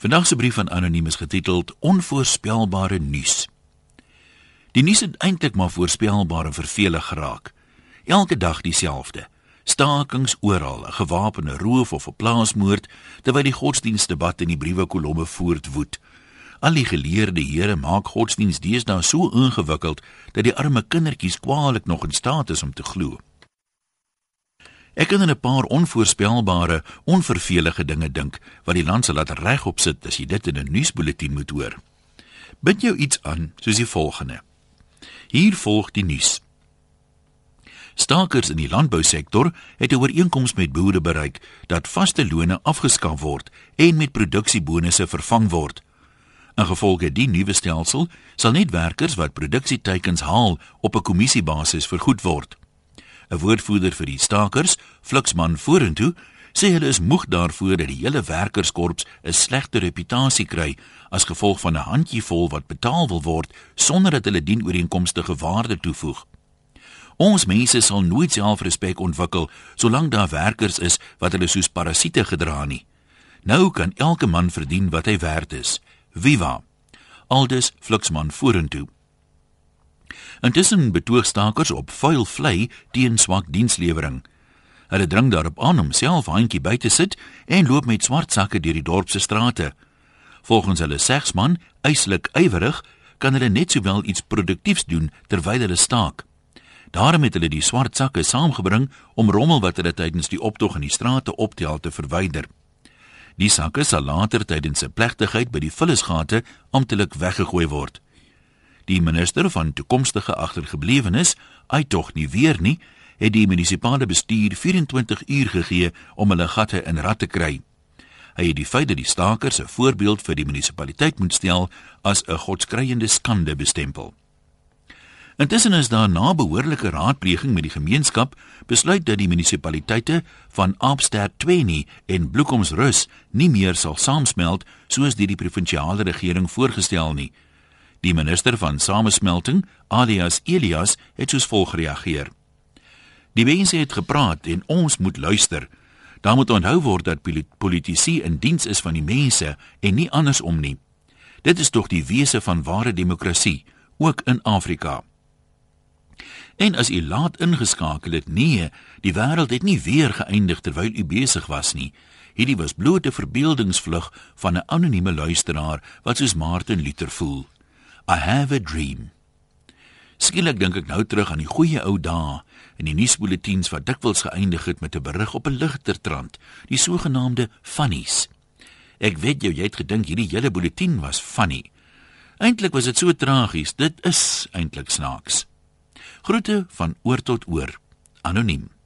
Vandag se brief van anoniem is getiteld Onvoorspelbare nuus. Die nuus het eintlik maar voorspelbaar en vervelig geraak. Elke dag dieselfde. Stakings oral, 'n gewapende roof of 'n plaasmoord, terwyl die godsdienstdebat in die briewe kolomme voortwoed. Al die geleerde here maak godsdienst deesdae so ingewikkeld dat die arme kindertjies kwaliek nog in staat is om te glo. Ek kan aan 'n paar onvoorspelbare, onvervelige dinge dink wat die land sal laat regop sit as jy dit in 'n nuusbulletin moet hoor. Bind jou iets aan soos die volgende. Hier volg die nuus. Stakers in die landbousektor het 'n ooreenkoms met boere bereik dat vaste lone afgeskaf word en met produksiebonusse vervang word. In gevolge die nuwe stelsel sal net werkers wat produksieteikens haal op 'n kommissiebasis vergoed word. 'n woordvoerder vir die stakers, Fluxman vorentoe, sê hulle is moeg daarvoor dat die hele werkerskorps 'n slegte reputasie kry as gevolg van 'n handjievol wat betaal wil word sonder dat hulle dienooreenkomstige waarde toevoeg. Ons mense sal nooit selfrespek ontwikkel solank daar werkers is wat hulle soos parasiete gedra nie. Nou kan elke man verdien wat hy werd is. Viva. Aldus Fluxman vorentoe. Intussen betoog stakers op vuil vlei teen swak dienslewering. Hulle dring daarop aan om self handjie by te sit en loop met swart sakke deur die dorp se strate. Volgens hulle segsman, eislik ywerig, kan hulle net sowel iets produktiefs doen terwyl hulle staak. Daarom het hulle die swart sakke saamgebring om rommel wat hulle tydens die optog in die strate optel te verwyder. Die sakke sal later tydens 'n plegtigheid by die vullisgate amptelik weggegooi word. Die minister van toekomstige agtergeblewenes, hy tog nie weer nie, het die munisipale bestuur 24 uur gegee om hulle gatte in rad te kry. Hy het die feit dat die stakers 'n voorbeeld vir die munisipaliteit moet stel as 'n godskreiende skande bestempel. Intussen is daar na behoorlike raadpleging met die gemeenskap besluit dat die munisipaliteite van Abstad 20 en Bloekomsrus nie meer sal saamsmelt soos deur die provinsiale regering voorgestel nie. Die minister van samesmelting, alias Elias, het soos volg gereageer. Die mense het gepraat en ons moet luister. Daar moet onthou word dat politici in diens is van die mense en nie andersom nie. Dit is tog die wese van ware demokrasie, ook in Afrika. En as u laat ingeskakel het, nee, die wêreld het nie weer geëindig terwyl u besig was nie. Hierdie was bloot 'n verbeeldingsvlug van 'n anonieme luisteraar wat soos Martin Luther voel. I have a dream. Skielik dink ek nou terug aan die goeie ou dae in die nuusbulletins wat dikwels geëindig het met 'n berig op 'n ligter trant, die sogenaamde funnies. Ek weet jou, jy het gedink hierdie hele bulletin was funny. Eintlik was dit so tragies. Dit is eintlik snaaks. Groete van oor tot oor. Anoniem.